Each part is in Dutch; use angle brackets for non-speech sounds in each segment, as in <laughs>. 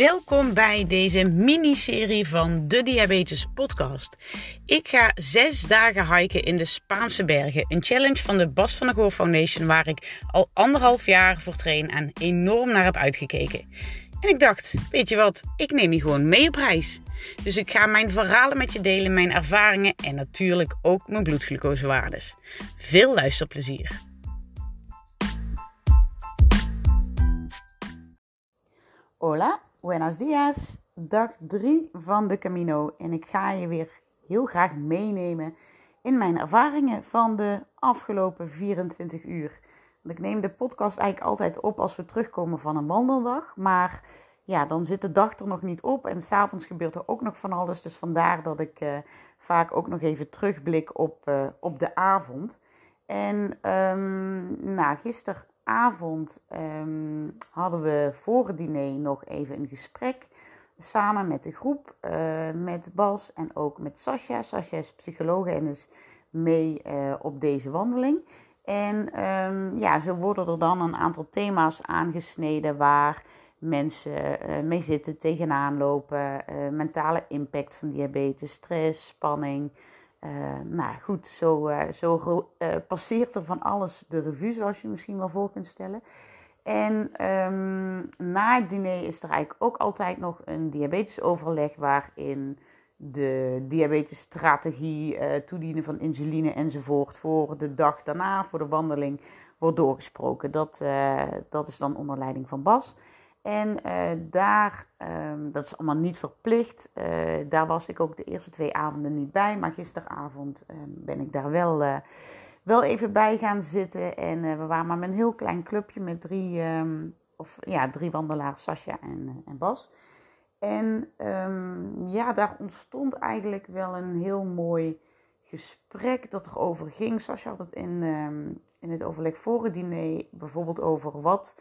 Welkom bij deze miniserie van de Diabetes Podcast. Ik ga zes dagen hiken in de Spaanse bergen. Een challenge van de Bas van der Goor Foundation waar ik al anderhalf jaar voor train en enorm naar heb uitgekeken. En ik dacht, weet je wat, ik neem je gewoon mee op reis. Dus ik ga mijn verhalen met je delen, mijn ervaringen en natuurlijk ook mijn bloedglucosewaardes. Veel luisterplezier. Hola, buenos días. Dag 3 van de Camino. En ik ga je weer heel graag meenemen in mijn ervaringen van de afgelopen 24 uur. Want ik neem de podcast eigenlijk altijd op als we terugkomen van een wandeldag. Maar ja, dan zit de dag er nog niet op. En s'avonds gebeurt er ook nog van alles. Dus vandaar dat ik uh, vaak ook nog even terugblik op, uh, op de avond. En um, nou, gisteren avond um, hadden we voor het diner nog even een gesprek. Samen met de groep, uh, met Bas en ook met Sascha. Sascha is psycholoog en is mee uh, op deze wandeling. En um, ja, zo worden er dan een aantal thema's aangesneden waar mensen uh, mee zitten, tegenaan lopen. mentale impact van diabetes, stress, spanning. Uh, nou goed, zo, uh, zo uh, passeert er van alles de revue, zoals je misschien wel voor kunt stellen. En um, na het diner is er eigenlijk ook altijd nog een diabetesoverleg waarin de diabetesstrategie, toedienen van insuline enzovoort voor de dag daarna, voor de wandeling, wordt doorgesproken. Dat, dat is dan onder leiding van Bas. En uh, daar, um, dat is allemaal niet verplicht. Uh, daar was ik ook de eerste twee avonden niet bij. Maar gisteravond uh, ben ik daar wel, wel even bij gaan zitten. En we waren maar met een heel klein clubje met drie, um, of, ja, drie wandelaars, Sascha en, en Bas. En ja, daar ontstond eigenlijk wel een heel mooi gesprek dat erover ging. Sascha had het in, in het overleg voor het diner bijvoorbeeld over wat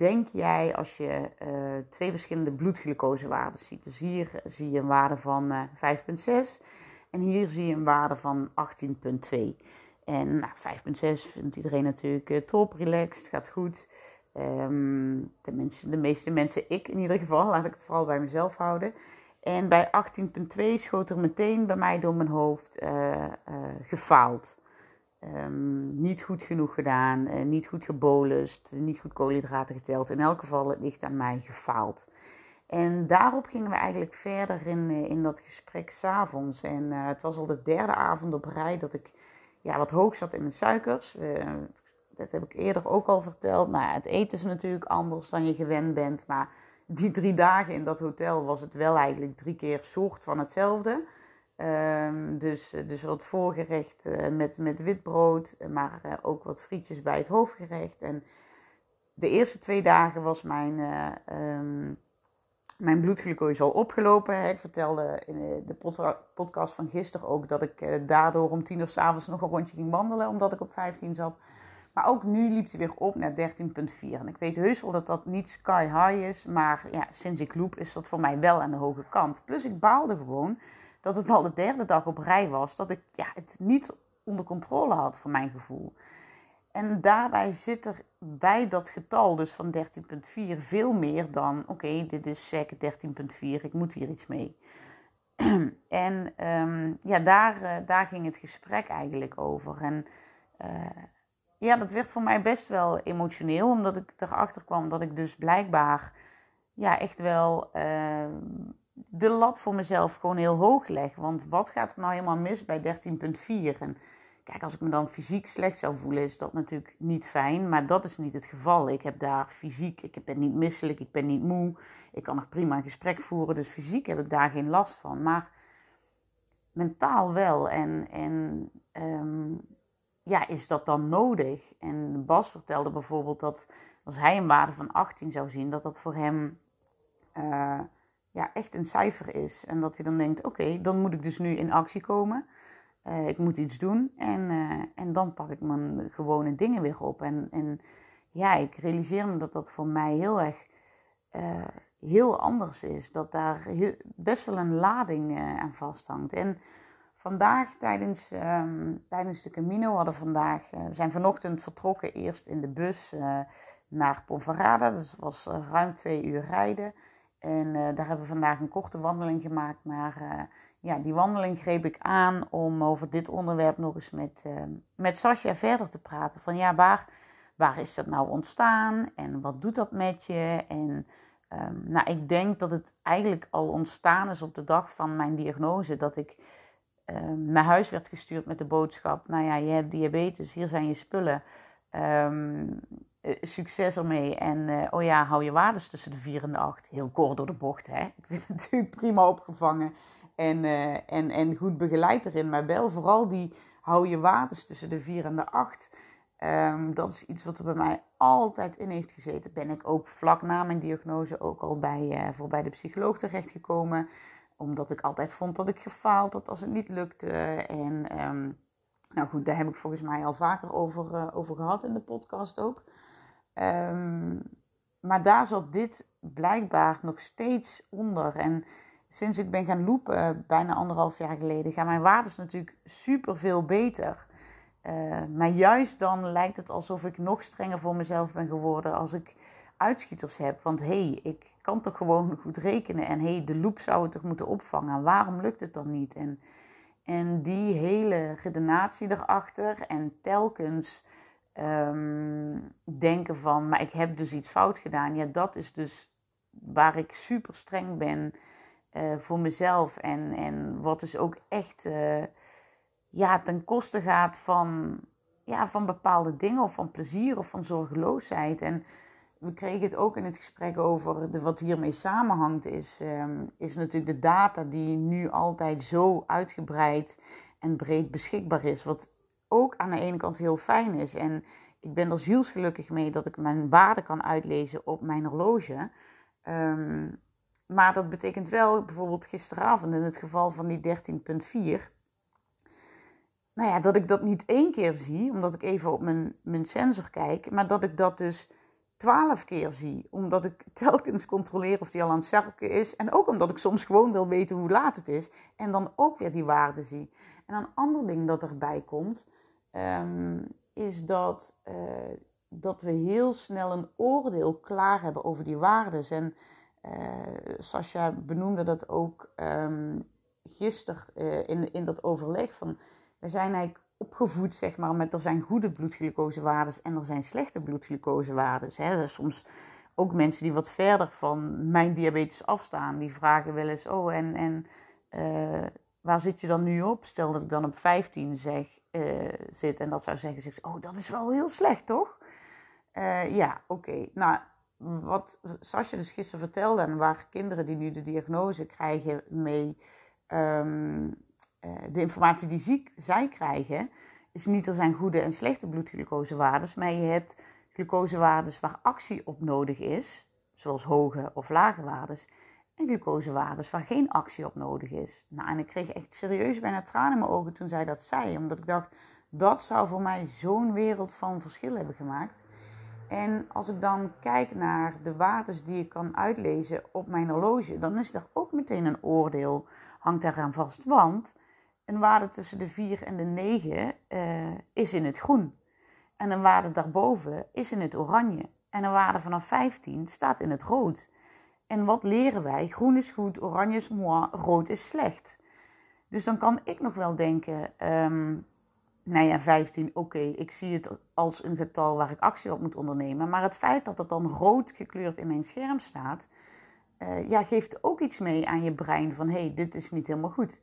denk jij als je uh, twee verschillende bloedglucosewaarden ziet? Dus hier zie je een waarde van uh, 5,6 en hier zie je een waarde van 18,2. En nou, 5,6 vindt iedereen natuurlijk top, relaxed, gaat goed. Mensen, de meeste mensen, ik in ieder geval, <laughs> laat ik het vooral bij mezelf houden. En bij 18,2 schoot er meteen bij mij door mijn hoofd gefaald. Um, niet goed genoeg gedaan, uh, niet goed gebolust, niet goed koolhydraten geteld. In elk geval, het ligt aan mij gefaald. En daarop gingen we eigenlijk verder in, uh, in dat gesprek s'avonds. En uh, het was al de derde avond op rij dat ik ja, wat hoog zat in mijn suikers. dat heb ik eerder ook al verteld. Nou, het eten is natuurlijk anders dan je gewend bent. Maar die drie dagen in dat hotel was het wel eigenlijk drie keer soort van hetzelfde. Um, dus, dus wat voorgerecht uh, met, met witbrood, maar uh, ook wat frietjes bij het hoofdgerecht. En de eerste twee dagen was mijn, uh, mijn bloedglucose al opgelopen. Ik vertelde in de pod podcast van gisteren ook dat ik daardoor om tien uur s'avonds nog een rondje ging wandelen, omdat ik op 15 zat. Maar ook nu liep hij weer op naar 13,4. En ik weet heus wel dat dat niet sky high is, maar ja, sinds ik loop is dat voor mij wel aan de hoge kant. Plus ik baalde gewoon dat het al de derde dag op rij was dat ik ja, het niet onder controle had voor mijn gevoel. En daarbij zit er bij dat getal dus van 13,4 veel meer dan, oké, dit is zeker 13,4, ik moet hier iets mee. <clears throat> en um, ja, daar, uh, daar ging het gesprek eigenlijk over. En uh, ja, dat werd voor mij best wel emotioneel, omdat ik erachter kwam dat ik dus blijkbaar ja, echt wel uh, de lat voor mezelf gewoon heel hoog leg. Want wat gaat er nou helemaal mis bij 13,4? En kijk, als ik me dan fysiek slecht zou voelen, is dat natuurlijk niet fijn. Maar dat is niet het geval. Ik heb daar fysiek, ik ben niet misselijk, ik ben niet moe. Ik kan nog prima een gesprek voeren. Dus fysiek heb ik daar geen last van. Maar mentaal wel. En, en um, ja, is dat dan nodig? En Bas vertelde bijvoorbeeld dat als hij een waarde van 18 zou zien, dat dat voor hem. Uh, ja, echt een cijfer is. En dat hij dan denkt, oké, dan moet ik dus nu in actie komen. Uh, ik moet iets doen en, uh, en dan pak ik mijn gewone dingen weer op. En, en ja, ik realiseer me dat dat voor mij heel erg uh, heel anders is. Dat daar best wel een lading aan vasthangt. En vandaag tijdens, um, tijdens de Camino hadden vandaag, we zijn vanochtend vertrokken eerst in de bus naar Ponferrada. Dus was ruim twee uur rijden. En daar hebben we vandaag een korte wandeling gemaakt. Maar ja, die wandeling greep ik aan om over dit onderwerp nog eens met, met Sascha verder te praten. Van ja, waar, waar is dat nou ontstaan? En wat doet dat met je? En Um, nou, ik denk dat het eigenlijk al ontstaan is op de dag van mijn diagnose. Dat ik um, naar huis werd gestuurd met de boodschap: Nou ja, je hebt diabetes, hier zijn je spullen. Um, succes ermee. En uh, oh ja, hou je waardes tussen de 4 en de 8. Heel kort door de bocht, hè. <laughs> Ik ben natuurlijk prima opgevangen en, uh, en, en goed begeleid erin. Maar wel vooral die hou je waardes tussen de 4 en de 8. Um, dat is iets wat er bij mij altijd in heeft gezeten. Ben ik ook vlak na mijn diagnose ook al bij, voor bij de psycholoog terechtgekomen. Omdat ik altijd vond dat ik gefaald had als het niet lukte. En um, nou goed, daar heb ik volgens mij al vaker over, over gehad in de podcast ook. Um, maar daar zat dit blijkbaar nog steeds onder. En sinds ik ben gaan lopen, bijna anderhalf jaar geleden, gaan mijn waarden natuurlijk super veel beter. Uh, maar juist dan lijkt het alsof ik nog strenger voor mezelf ben geworden als ik uitschieters heb. Want hé, hey, ik kan toch gewoon goed rekenen. En hé, hey, de loop zou het toch moeten opvangen. Waarom lukt het dan niet? En, en die hele redenatie erachter en telkens um, denken van, maar ik heb dus iets fout gedaan. Ja, dat is dus waar ik super streng ben uh, voor mezelf. En, en wat dus ook echt... Uh, ja, ten koste gaat van, ja, van bepaalde dingen of van plezier of van zorgeloosheid. En we kregen het ook in het gesprek over de, wat hiermee samenhangt, is, um, is natuurlijk de data die nu altijd zo uitgebreid en breed beschikbaar is. Wat ook aan de ene kant heel fijn is. En ik ben er zielsgelukkig mee dat ik mijn waarde kan uitlezen op mijn horloge. Um, maar dat betekent wel, bijvoorbeeld gisteravond in het geval van die 13.4 nou ja, dat ik dat niet één keer zie, omdat ik even op mijn, mijn sensor kijk, maar dat ik dat dus twaalf keer zie, omdat ik <laughs> telkens controleer of die al aan het cirkelen is. En ook omdat ik soms gewoon wil weten hoe laat het is en dan ook weer die waarde zie. En een ander ding dat erbij komt, um, is dat, uh, dat we heel snel een oordeel klaar hebben over die waarden. En uh, Sascha benoemde dat ook um, gisteren uh, in, in dat overleg van we zijn eigenlijk opgevoed, zeg maar, met er zijn goede bloedglucosewaardes en er zijn slechte bloedglucosewaardes. Hè. soms ook mensen die wat verder van mijn diabetes afstaan, die vragen wel eens, oh, en, en waar zit je dan nu op? Stel dat ik dan op 15 zeg, uh, zit en dat zou zeggen, zeg, oh, dat is wel heel slecht, toch? Uh, ja, oké. Nou, wat Sascha dus gisteren vertelde en waar kinderen die nu de diagnose krijgen mee... Um, uh, de informatie die ziek, zij krijgen, is niet er zijn goede en slechte bloedglucosewaardes, maar je hebt glucosewaardes waar actie op nodig is, zoals hoge of lage waardes, glucosewaardes waar geen actie op nodig is. Nou, en ik kreeg echt serieus bijna tranen in mijn ogen toen zij dat zei, omdat ik dacht, dat zou voor mij zo'n wereld van verschil hebben gemaakt. En als ik dan kijk naar de waardes die ik kan uitlezen op mijn horloge, dan is er ook meteen een oordeel, hangt daaraan vast. Want een waarde tussen de 4 en de 9 uh, eh, is in het groen. En een waarde daarboven is in het oranje. En een waarde vanaf 15 staat in het rood. En wat leren wij? Groen is goed, oranje is moi, rood is slecht. Dus dan kan ik nog wel denken, um, nou ja, 15, oké, ik zie het als een getal waar ik actie op moet ondernemen. Maar het feit dat het dan rood gekleurd in mijn scherm staat, uh, ja, geeft ook iets mee aan je brein van, hé, hey, dit is niet helemaal goed.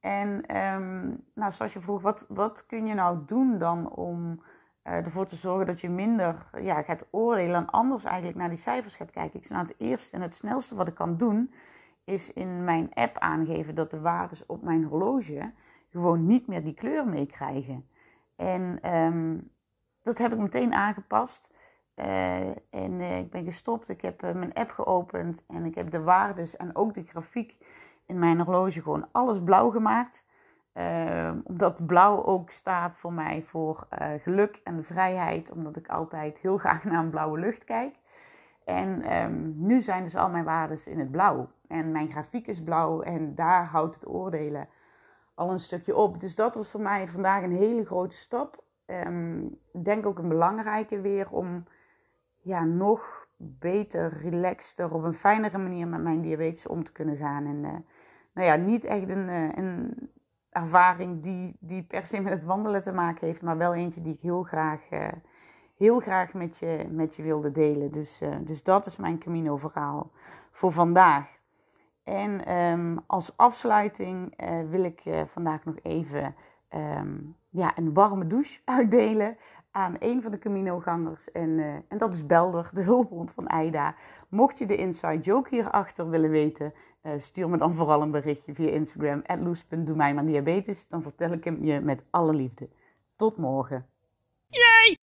En um, nou, zoals je vroeg, wat, wat kun je nou doen dan om ervoor te zorgen dat je minder ja, gaat oordelen en anders eigenlijk naar die cijfers gaat kijken? Ik zei nou, het eerste en het snelste wat ik kan doen, is in mijn app aangeven dat de waardes op mijn horloge gewoon niet meer die kleur meekrijgen. En um, dat heb ik meteen aangepast. Uh, en uh, ik ben gestopt, ik heb mijn app geopend en ik heb de waardes en ook de grafiek in mijn horloge gewoon alles blauw gemaakt. Uh, omdat blauw ook staat voor mij voor uh, geluk en vrijheid. Omdat ik altijd heel <laughs> graag naar een blauwe lucht kijk. En um, nu zijn dus al mijn waarden in het blauw. En mijn grafiek is blauw en daar houdt het oordelen al een stukje op. Dus dat was voor mij vandaag een hele grote stap. Um, denk ook een belangrijke weer om ja, nog beter, relaxter, op een fijnere manier met mijn diabetes om te kunnen gaan. En nou ja, niet echt een, een ervaring die, die per se met het wandelen te maken heeft, maar wel eentje die ik heel graag, heel graag met, je, met je wilde delen. Dus, dus dat is mijn Camino-verhaal voor vandaag. En ehm, als afsluiting uh, wil ik vandaag nog even um, ja, een warme douche <laughs> uitdelen aan een van de Camino-gangers. En, en dat is Belder, de hulphond van Aida. Mocht je de inside joke hierachter willen weten, stuur me dan vooral een berichtje via Instagram. loes.doe mij maar diabetes. Dan vertel ik hem je met alle liefde. Tot morgen. Yay!